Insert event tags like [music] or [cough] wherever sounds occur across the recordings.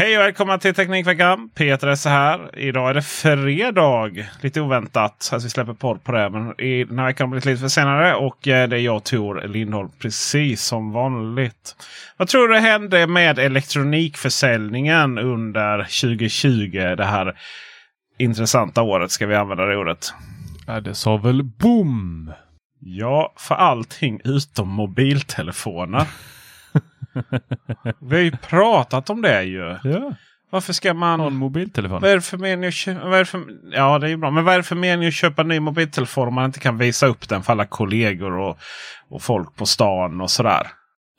Hej och välkomna till Teknikveckan. Peter Esse här. Idag är det fredag. Lite oväntat att vi släpper podd på det. Men i den här veckan har blivit lite försenade. Och eh, det är jag Tor Lindholm precis som vanligt. Vad tror du hände med elektronikförsäljningen under 2020? Det här intressanta året ska vi använda det ordet. Ja, det sa väl boom! Ja, för allting utom mobiltelefoner. [laughs] Vi har ju pratat om det ju. Ja. Varför ska man... Någon mobiltelefon. Vad är det för mening att köpa? För... Ja, det är ju bra. Men vad är det för mening att köpa en ny mobiltelefon om man inte kan visa upp den för alla kollegor och, och folk på stan och sådär?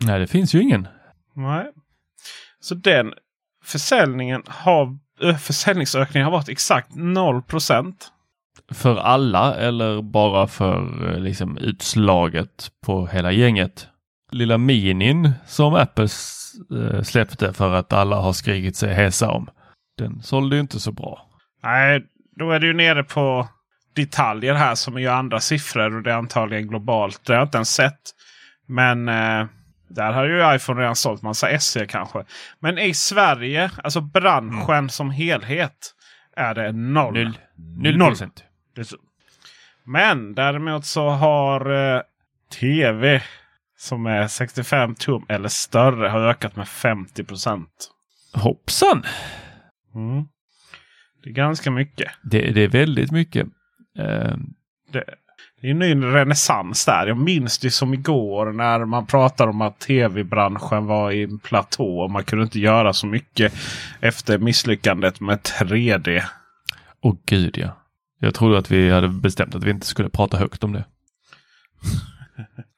Nej, det finns ju ingen. Nej. Så den försäljningen har... ö, Försäljningsökningen har varit exakt 0% För alla eller bara för eh, liksom utslaget på hela gänget? Lilla minin som Apple eh, släppte för att alla har skrikit sig hesa om. Den sålde ju inte så bra. Nej, då är det ju nere på detaljer här som är ju andra siffror och det är antagligen globalt. Det har jag inte ens sett. Men eh, där har ju iPhone redan sålt massa SE kanske. Men i Sverige, alltså branschen som helhet, är det noll. Noll. Noll Noll. procent. Men däremot så har eh, tv som är 65 tum eller större har ökat med 50 Hoppsan! mm. Det är ganska mycket. Det, det är väldigt mycket. Eh, Det, det är en ny renässans där. Jag minns det som igår när man pratade om att tv-branschen var i en platå. Och man kunde inte göra så mycket efter misslyckandet med 3D. Åh gud ja. Jag trodde att vi hade bestämt att vi inte skulle prata högt om det. [laughs]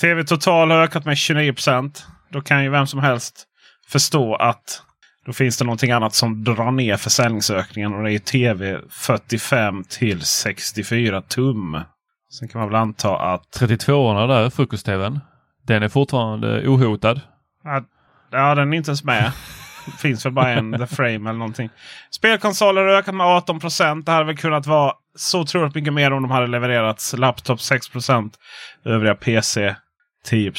TV total har ökat med 29% Då kan ju vem som helst förstå att då finns det någonting annat som drar ner försäljningsökningen. Och det är tv 45 till 64 tum. Sen kan man väl anta att 32orna där, frukost-tvn. Den är fortfarande ohotad. Ja, ja, den är inte ens med. Finns väl bara en The Frame eller någonting. Spelkonsoler har ökat med 18% Det hade väl kunnat vara så otroligt mycket mer om de hade levererats. Laptop 6% Övriga PC 10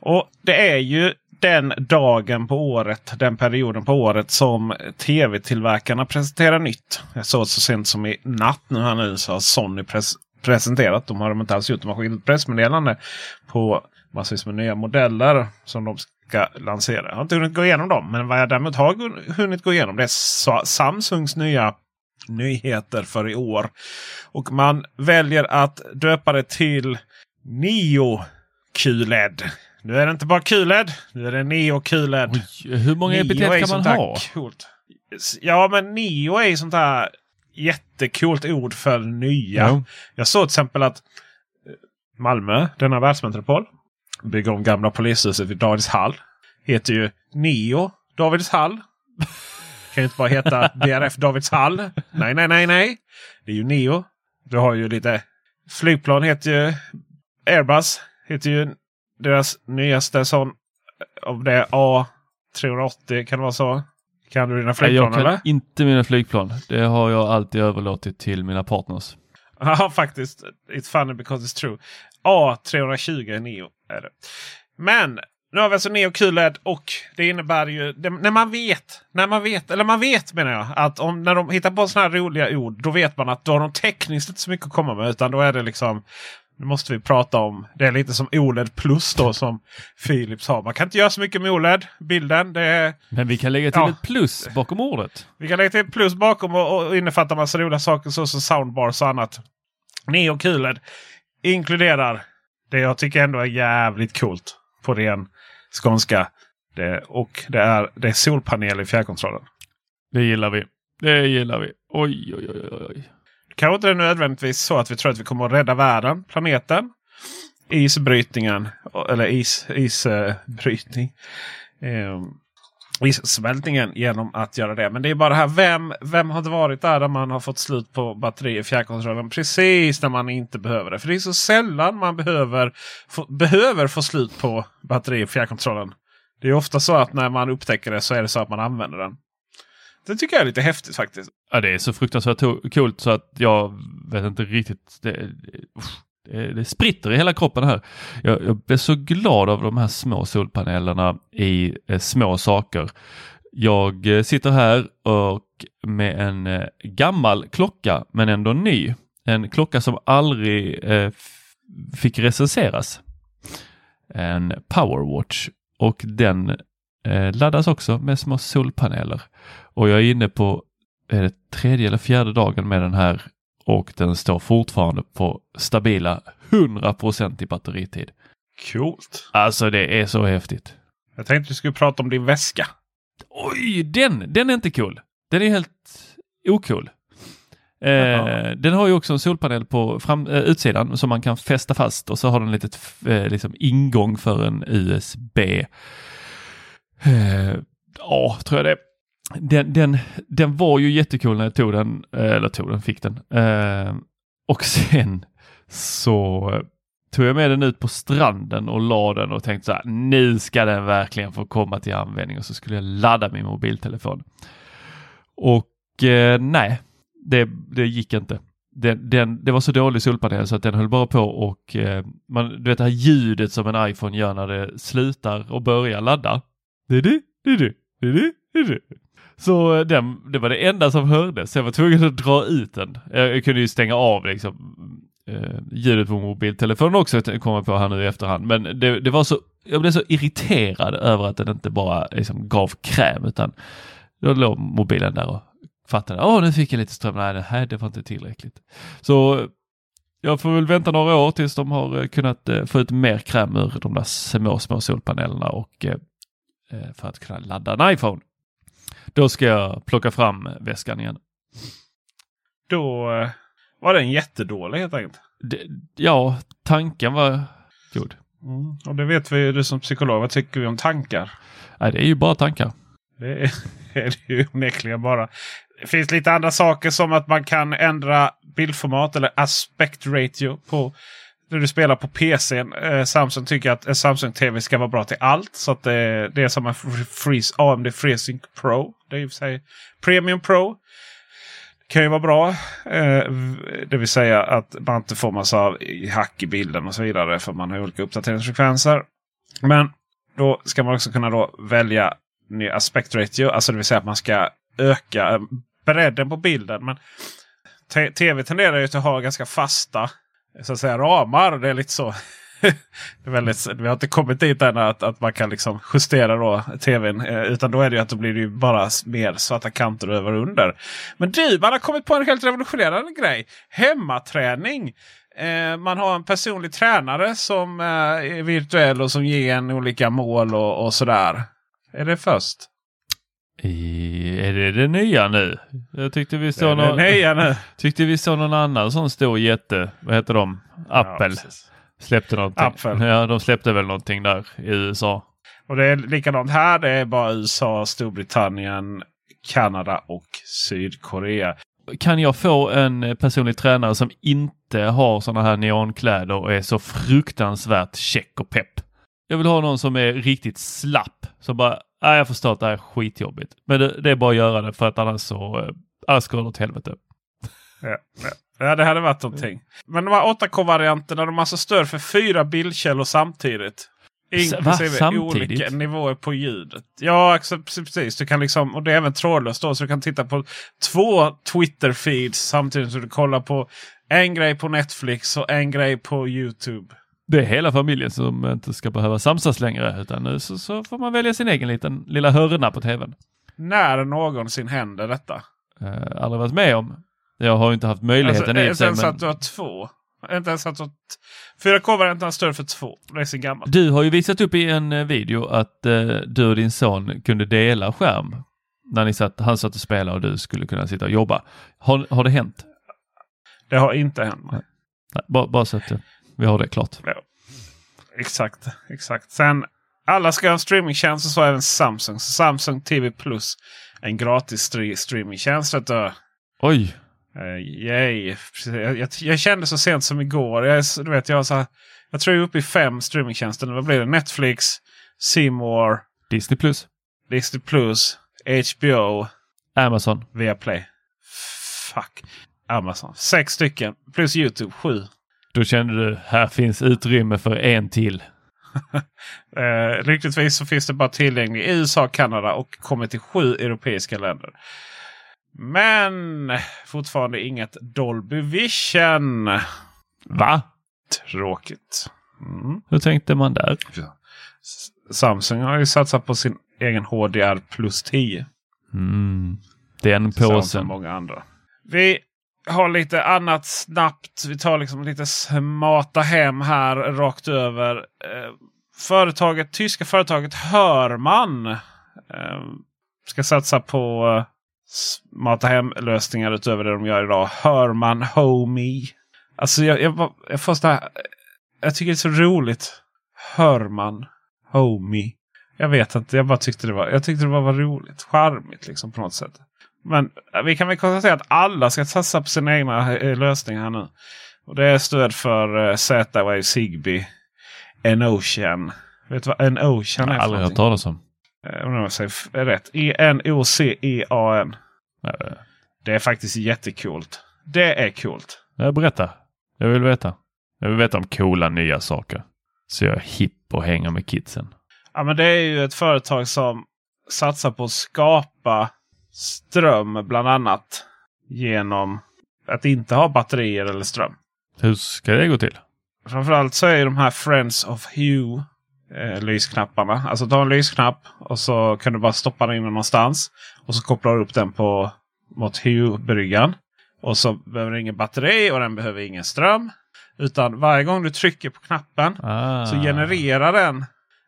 Och det är ju den dagen på året, den perioden på året som tv-tillverkarna presenterar nytt. Jag såg så sent som i natt nu här nu så har Sony pres presenterat. De har de inte alls gjort. De har skickat pressmeddelande på massvis med nya modeller som de ska lansera. Jag har inte hunnit gå igenom dem. Men vad jag däremot har hunnit gå igenom det är Samsungs nya nyheter för i år. Och man väljer att döpa det till Nio. QLED. Nu är det inte bara QLED. Nu är det Neo QLED. Oj, hur många epitet kan man ha? Coolt. Ja, men Neo är sånt här jättekult ord för nya. Ja. Jag såg till exempel att eh, Malmö, denna världsmetropol, bygger om gamla polishuset vid Davids hall. Heter ju Neo Davids hall. Kan ju inte bara heta [laughs] DRF Davids hall. Nej, nej, nej, nej. Det är ju Neo. Du har ju lite flygplan heter ju Airbus. Heter ju deras nyaste sån. Av det A380 kan det vara så. Kan du dina Nej, flygplan jag kan eller? inte mina flygplan. Det har jag alltid överlåtit till mina partners. [laughs] Ja, faktiskt. It's funny because it's true. A320 Neo är det. Men nu har vi alltså Neo QLED och det innebär ju när man vet, när man vet, eller man vet menar jag, att om, när de hittar på sådana här roliga ord, då vet man att då har de tekniskt inte så mycket att komma med. Utan då är det liksom Nu måste vi prata om. Det är lite som OLED plus då som Philips har. Man kan inte göra så mycket med OLED-bilden. Det är, Men vi kan lägga till Ja. ett plus bakom ordet. vi kan lägga till ett plus bakom och, och innefatta massa roliga saker såsom soundbars och annat. Neo QLED inkluderar det jag tycker ändå är jävligt coolt på ren skånska. Det, och det är, det är solpanel i fjärrkontrollen. Det gillar vi. Det gillar vi. Oj, oj, oj, oj. Kanske inte det är nödvändigtvis så att vi tror att vi kommer att rädda världen, planeten. Isbrytningen, eller is, isbrytning. Eh, issmältningen genom att göra det. Men det är bara det här, vem, vem har det varit där, där man har fått slut på batteri i fjärrkontrollen precis när man inte behöver det. För det är så sällan man behöver få, behöver få slut på batteri i fjärrkontrollen. Det är ofta så att när man upptäcker det så är det så att man använder den. Det tycker jag är lite häftigt faktiskt. Ja, det är så fruktansvärt coolt så att jag vet inte riktigt. Det, det, usch, det, det spritter i hela kroppen här. Jag, jag blir så glad av de här små solpanelerna i eh, små saker. Jag eh, sitter här och med en eh, gammal klocka men ändå ny. En klocka som aldrig eh, fick recenseras. En Powerwatch och den eh, laddas också med små solpaneler. Och jag är inne på är det tredje eller fjärde dagen med den här och den står fortfarande på stabila 100% i batteritid. Coolt. Alltså det är så häftigt. Jag tänkte vi skulle prata om din väska. Oj, den, den är inte cool. Den är helt ocool. Eh, den har ju också en solpanel på fram, eh, utsidan som man kan fästa fast och så har den litet eh, liksom ingång för en USB. Eh, Ja, tror jag det. Den, den, den var ju jättecool när jag tog den, eh, eller tog den, fick den. Eh, och [laughs] sen så tog jag med den ut på stranden och la den och tänkte så här, nu ska den verkligen få komma till användning och så skulle jag ladda min mobiltelefon. Och eh, nej, det, det gick inte. Den, den, det var så dålig solpanel så att den höll bara på och eh, man, du vet det här ljudet som en iPhone gör när det slutar och börjar ladda. Det är det, det är det, det är det, det är det. Så eh, den, det var det enda som hördes. Så jag var tvungen att dra ut den. Jag, jag kunde ju stänga av liksom, eh, ljudet på mobiltelefonen också, kommer jag på här nu i efterhand. Men det, det var så, jag blev så irriterad över att den inte bara liksom, gav kräm utan då låg mobilen där och fattade, åh nu fick jag lite ström, nej det här det var inte tillräckligt. Så jag får väl vänta några år tills de har eh, kunnat eh, få ut mer kräm ur de där små, små solpanelerna och eh, eh för att kunna ladda en iPhone. Då ska jag plocka fram väskan igen. Då eh, var den jättedålig helt enkelt. Det, ja, tanken var god. Mm. Och det vet vi du som psykolog. Vad tycker vi om tankar? Nej, det är ju bara tankar. Det är, [laughs] är det ju onekligen bara. Det finns lite andra saker som att man kan ändra bildformat eller aspect ratio på när du spelar på PC. Eh, Samsung tycker att en Samsung TV ska vara bra till allt. Så att det, det är som en freeze, AMD FreeSync Pro. Det är i och för sig Premium Pro. kan ju vara bra. Eh, det vill säga att man inte får massa hack i bilden och så vidare. För man har olika uppdateringsfrekvenser. Men då ska man också kunna då välja ny aspect ratio. Alltså det vill säga att man ska öka eh, bredden på bilden. Men tv tenderar ju att ha ganska fasta så att säga, ramar. Det är lite så. [laughs] väldigt, vi har inte kommit dit än att, att man kan liksom justera då tvn. Eh, utan då är det ju att då blir det ju bara mer svarta kanter över och under. Men du, man har kommit på en helt revolutionerande grej. Hemmaträning. Eh, man har en personlig tränare som eh, är virtuell och som ger en olika mål och, och sådär. Är det först? I, är det det nya nu? Jag tyckte vi såg, någon, Nej, ja, nu. [laughs] tyckte vi såg någon annan sån stor jätte. Vad heter de? Apple. precis. Släppte någonting. Apple. Ja, de släppte väl någonting där i USA. Och det är likadant här. Det är bara USA, Storbritannien, Kanada och Sydkorea. Kan jag få en personlig tränare som inte har sådana här neonkläder och är så fruktansvärt check och pepp? Jag vill ha någon som är riktigt slapp. Som bara, nej jag förstår att det här är skitjobbigt. Men det, det är bara att göra det för att annars så, annars går det åt helvete. Ja, ja. Ja, det hade varit någonting. Men de här 8K-varianterna de alltså stör för fyra bildkällor samtidigt. Va? Inklusive olika nivåer på ljudet. Ja, precis. Du kan liksom, och det är även trådlöst då. Så du kan titta på två Twitter-feeds samtidigt som du kollar på en grej på Netflix och en grej på YouTube. Det är hela familjen som inte ska behöva samsas längre utan nu så, så får man välja sin egen liten lilla hörna på tvn. När någonsin händer detta? Uh, aldrig varit med om. Jag har inte haft möjligheten alltså, i Inte ens men... att du har två. Inte ens att du har 4K-varianten är större för två. Det är så gammalt. Du har ju visat upp i en eh, video att uh, du och din son kunde dela skärm. När ni satt, han satt och spelade och du skulle kunna sitta och jobba. Har, har det hänt? Det har inte hänt. Nej, bara, bara så att uh, vi har det klart. Ja. Exakt, exakt. Sen alla ska ha en streamingtjänst och så även Samsung. Samsung TV Plus. En gratis streamingtjänst. Oj! Uh, yay. Jag, jag, jag, kände så sent som igår. Jag, du vet, jag, så här, jag tror jag är uppe i fem streamingtjänster. Vad blir det? Netflix, Seymour, Disney Plus, Disney Plus, HBO, Amazon, Viaplay. Fuck. Amazon. Sex stycken. Plus YouTube. Sju. [laughs] Då kände du här finns utrymme för en till. [laughs] eh, lyckligtvis så finns det bara tillgänglig i USA, Kanada och kommer till sju europeiska länder. Men fortfarande inget Dolby Vision. Va? Tråkigt. Mm. Hur tänkte man där? Samsung har ju satsat på sin egen HDR plus 10. Mm. Den påsen. många andra. Vi har lite annat snabbt. Vi tar liksom lite smarta hem här rakt över. Eh, företaget, tyska företaget Hörman eh, ska satsa på eh, smarta hem-lösningar utöver det de gör idag. Hörman Homey. Alltså jag, jag, jag, får här, jag tycker det är så roligt. Hörman Homey. Jag vet inte, jag bara tyckte det var, jag tyckte det var, var roligt. Charmigt liksom på något sätt. Men vi kan väl konstatera att alla ska satsa på sina egna eh, lösningar här nu. Och Det är stöd för uh, Z-Wave, Zigbee, N-Ocean. Vet du vad N-Ocean är? Jag har aldrig hört talas om. Uh, om jag säger rätt. E-N-O-C-E-A-N. Uh. Det är faktiskt jättekult. Det är coolt. Ja, berätta. Jag vill veta. Jag vill veta om coola nya saker. Så jag är hipp och hänger med kidsen. Ja, men det är ju ett företag som satsar på att skapa ström bland annat. Genom att inte ha batterier eller ström. Hur ska det gå till? Framförallt så är de här Friends of Hue eh, lysknapparna. Alltså ta en lysknapp och så kan du bara stoppa den in någonstans. Och så kopplar du upp den på mot Hue-bryggan. Och så behöver den ingen batteri och den behöver ingen ström. Utan varje gång du trycker på knappen ah. så genererar den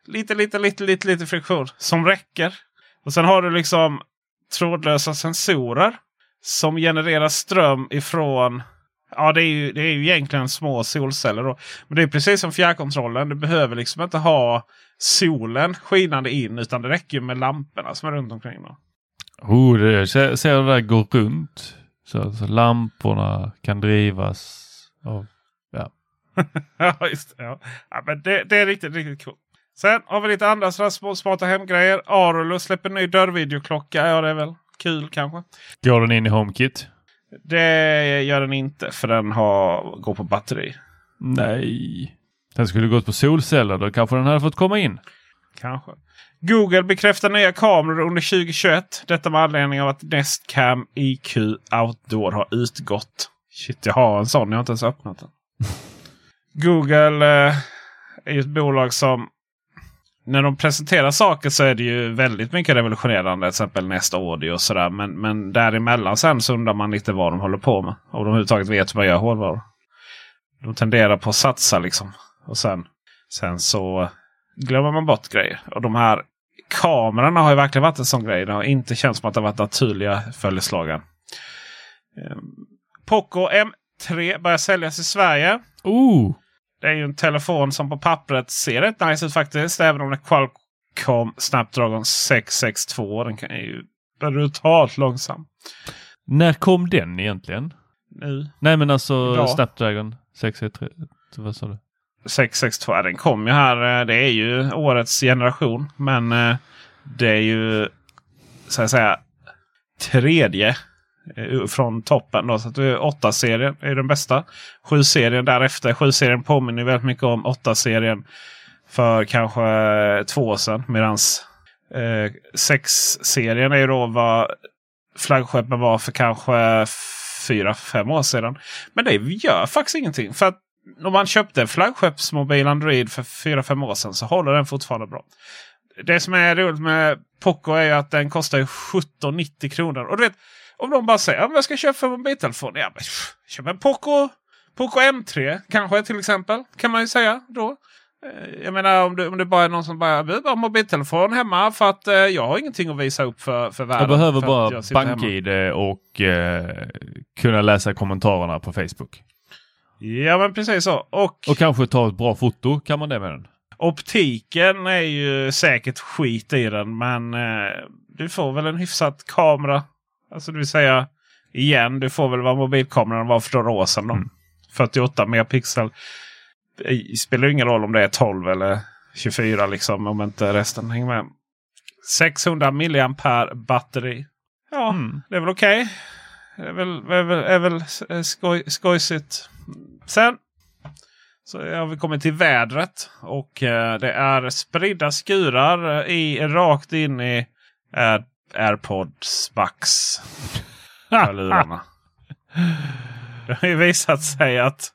lite, lite, lite, lite, lite friktion som räcker. Och sen har du liksom trådlösa sensorer som genererar ström ifrån Ja, det är ju, det är ju egentligen små solceller. Då. Men det är precis som fjärrkontrollen. Du behöver liksom inte ha solen skinande in. Utan det räcker med lamporna som är runt omkring. Då. Oh, det, ser, ser det där gå runt. Så, så lamporna kan drivas av... Ja, [laughs] ja just det. Ja. ja men det, det är riktigt, riktigt coolt. Sen har vi lite andra små smarta hemgrejer. Arlo släpper ny dörrvideoklocka. Ja, det är väl kul kanske. Går den in i HomeKit? Det gör den inte för den har, går på batteri. Nej. Den skulle gått på solceller. Då kanske den hade fått komma in. Kanske. Google bekräftar nya kameror under 2021. Detta med anledning av att Nestcam IQ Outdoor har utgått. Shit, jag har en sån. Jag har inte ens öppnat den. [laughs] Google eh, är ett bolag som när de presenterar saker så är det ju väldigt mycket revolutionerande. Till exempel Nest Audio och sådär. Men, men däremellan sen så undrar man lite vad de håller på med. Om de överhuvudtaget vet hur man gör hårdvaror. De tenderar på att satsa liksom. Och sen, sen så glömmer man bort grejer. Och de här kamerorna har ju verkligen varit en sån grej. Det har inte känts som att det varit naturliga följeslagare. Ehm, Poco M3 börjar säljas i Sverige. Ooh. Det är ju en telefon som på pappret ser rätt nice ut faktiskt. Även om det är Qualcomm Snapdragon 662. Den är ju brutalt långsam. När kom den egentligen? Nu. Nej men alltså Idag. Snapdragon 663. Vad sa du? 662. Den kom ju här. Det är ju årets generation. Men eh, det är ju så att säga tredje eh, Eh, från toppen. Då. Så att 8-serien är den bästa. 7-serien därefter. 7-serien påminner väldigt mycket om 8-serien för kanske eh, två år sedan. Medan eh, 6-serien är ju då vad flaggskeppen var för kanske fyra, fem år sedan. Men det gör faktiskt ingenting. För att om man köpte en flaggskeppsmobil Android för fyra, fem år sedan så håller den fortfarande bra. Det som är roligt med Poco är att den kostar 17,90 kronor. Och du vet, om de bara säger att jag ska köpa en mobiltelefon. Ja, men, köp en Poco, Poco M3 kanske till exempel. Kan man ju säga då. Eh, jag menar om det, om det bara är någon som bara behöver mobiltelefon hemma för att eh, jag har ingenting att visa upp för, för världen. Jag behöver bara BankID och eh, kunna läsa kommentarerna på Facebook. Ja men precis så. Och, och kanske ta ett bra foto kan man det med den. Optiken är ju säkert skit i den men eh, du får väl en hyfsad kamera. Alltså det vill säga igen, du får väl vad mobilkameran var för några år sedan. Då. Mm. 48 megapixel. Det spelar ingen roll om det är 12 eller 24 liksom om inte resten hänger med. 600 milliampere batteri. Ja, mm. det är väl okej. Okay. Det är väl, är väl, är väl skoj, skojsigt. Sen så har vi kommit till vädret. Och eh, det är spridda skurar i, rakt in i AirPods Max. [laughs] Hörlurarna. det har ju visat sig att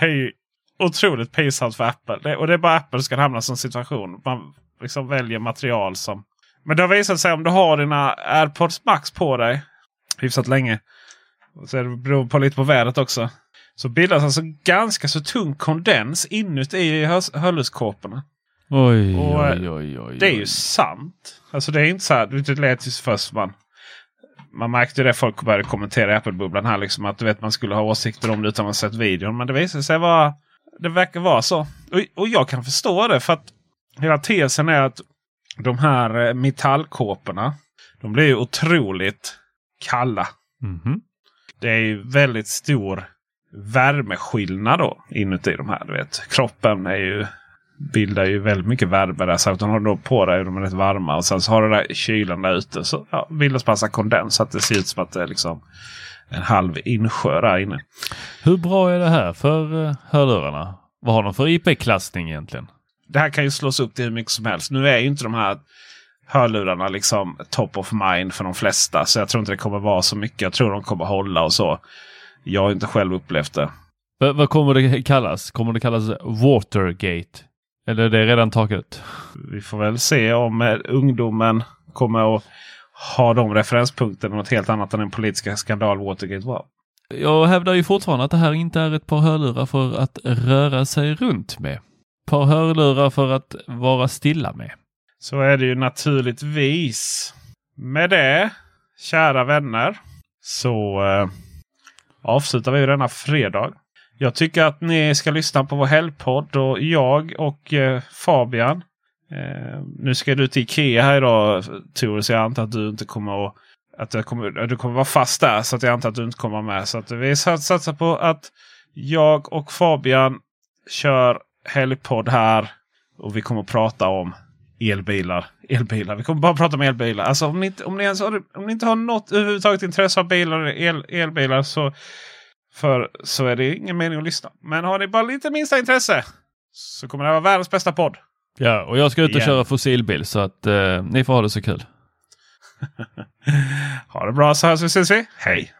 det är otroligt pinsamt för Apple. Det, och det är bara Apple som ska hamna i sån situation. Man liksom väljer material som... Men det har visat sig om du har dina AirPods Max på dig hyfsat länge. Så det beror på lite på vädret också. Så bildas alltså ganska så tung kondens inuti hörlurskåporna. Oj, och, oj, oj, oj, Det är ju sant. Alltså det är inte så här. Det lät ju först man. Man märkte det folk började kommentera i Apple-bubblan här. Liksom att du vet man skulle ha åsikter om det utan ha sett videon. Men det visade sig vara. Det verkar vara så. Och, och jag kan förstå det. För att hela tesen är att de här eh, metallkåporna. De blir ju otroligt kalla. Mm -hmm. Det är ju väldigt stor värmeskillnad då inuti de här. Du vet. Kroppen är ju, bildar ju väldigt mycket värme där. Så att de har då på dig de är rätt varma. Och sen så har du där kylan där ute. Så ja, bildas massa kondens. Så att det ser ut som att det är liksom en halv insjö där inne. Hur bra är det här för uh, hörlurarna? Vad har de för IP-klassning egentligen? Det här kan ju slås upp till hur mycket som helst. Nu är ju inte de här hörlurarna liksom top of mind för de flesta. Så jag tror inte det kommer vara så mycket. Jag tror de kommer hålla och så. Jag har inte själv upplevt det. V vad kommer det kallas? Kommer det kallas Watergate? Eller är det redan taget? Vi får väl se om eh, ungdomen kommer att ha de referenspunkterna något helt annat än den politiska skandal Watergate var. Jag hävdar ju fortfarande att det här inte är ett par hörlurar för att röra sig runt med. Par hörlurar för att vara stilla med. Så är det ju naturligtvis. Med det, kära vänner, så eh, avslutar vi denna fredag. Jag tycker att ni ska lyssna på vår helgpodd och jag och eh, Fabian. Eh, nu ska du till Ikea här idag Tor, så jag antar att du inte kommer att att jag kommer, du kommer vara fast där. Så att jag antar att du inte kommer med. Så att vi satsar på att jag och Fabian kör helgpodd här. Och vi kommer att prata om elbilar. Elbilar. Vi kommer bara prata om elbilar. Alltså om ni, inte, om ni, ens har, om ni inte har något överhuvudtaget intresse av bilar el, elbilar så, för, så är det ingen mening att lyssna. Men har ni bara lite minsta intresse så kommer det vara världens bästa podd. Ja, och jag ska ut och yeah. köra fossilbil så att eh, ni får ha det så kul. [laughs] ha det bra så hörs vi ses vi. Hej!